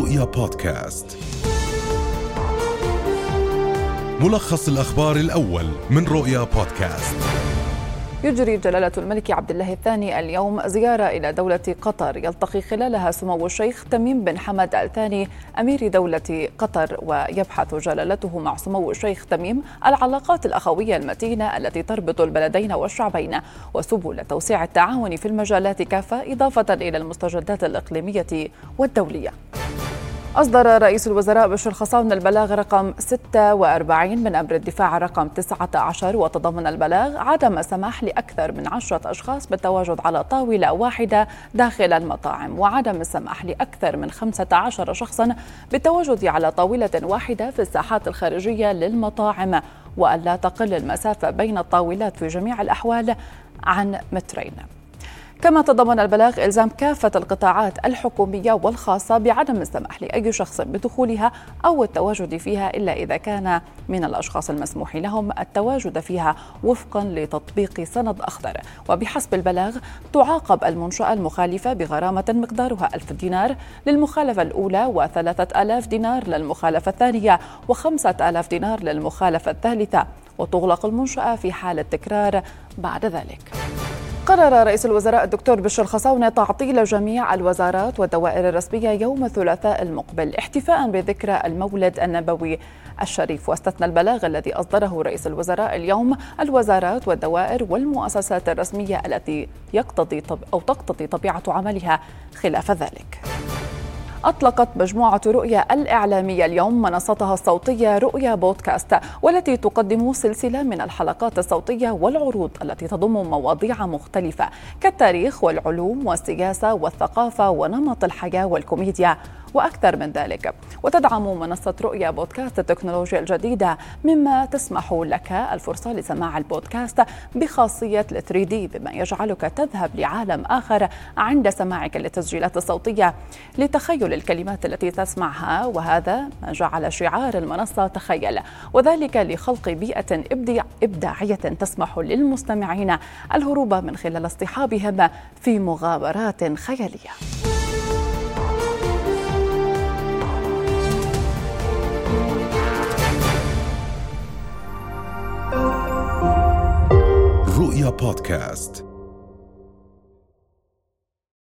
رؤيا بودكاست. ملخص الأخبار الأول من رؤيا بودكاست. يجري جلالة الملك عبد الله الثاني اليوم زيارة إلى دولة قطر يلتقي خلالها سمو الشيخ تميم بن حمد الثاني أمير دولة قطر ويبحث جلالته مع سمو الشيخ تميم العلاقات الأخوية المتينة التي تربط البلدين والشعبين وسبل توسيع التعاون في المجالات كافة إضافة إلى المستجدات الإقليمية والدولية. أصدر رئيس الوزراء بشر خصاون البلاغ رقم 46 من أمر الدفاع رقم 19 وتضمن البلاغ عدم سماح لأكثر من عشرة أشخاص بالتواجد على طاولة واحدة داخل المطاعم وعدم السماح لأكثر من 15 شخصا بالتواجد على طاولة واحدة في الساحات الخارجية للمطاعم. وأن لا تقل المسافة بين الطاولات في جميع الأحوال عن مترين. كما تضمن البلاغ إلزام كافة القطاعات الحكومية والخاصة بعدم السماح لأي شخص بدخولها أو التواجد فيها إلا إذا كان من الأشخاص المسموح لهم التواجد فيها وفقا لتطبيق سند أخضر. وبحسب البلاغ تعاقب المنشأة المخالفة بغرامة مقدارها ألف دينار للمخالفة الأولى وثلاثة ألاف دينار للمخالفة الثانية وخمسة ألاف دينار للمخالفة الثالثة. وتغلق المنشأة في حال التكرار بعد ذلك. قرر رئيس الوزراء الدكتور بشر خصاونة تعطيل جميع الوزارات والدوائر الرسمية يوم الثلاثاء المقبل احتفاء بذكرى المولد النبوي الشريف واستثنى البلاغ الذي أصدره رئيس الوزراء اليوم الوزارات والدوائر والمؤسسات الرسمية التي يقتضي أو تقتضي طبيعة عملها خلاف ذلك. أطلقت مجموعة رؤيا الإعلامية اليوم منصتها الصوتية رؤيا بودكاست والتي تقدم سلسلة من الحلقات الصوتية والعروض التي تضم مواضيع مختلفة كالتاريخ والعلوم والسياسة والثقافة ونمط الحياة والكوميديا. وأكثر من ذلك. وتدعم منصة رؤيا بودكاست التكنولوجيا الجديدة مما تسمح لك الفرصة لسماع البودكاست بخاصية ال 3 دي بما يجعلك تذهب لعالم آخر عند سماعك للتسجيلات الصوتية لتخيل الكلمات التي تسمعها وهذا ما جعل شعار المنصة تخيل. وذلك لخلق بيئة إبداعية تسمح للمستمعين الهروب من خلال اصطحابهم في مغامرات خيالية. رؤيا بودكاست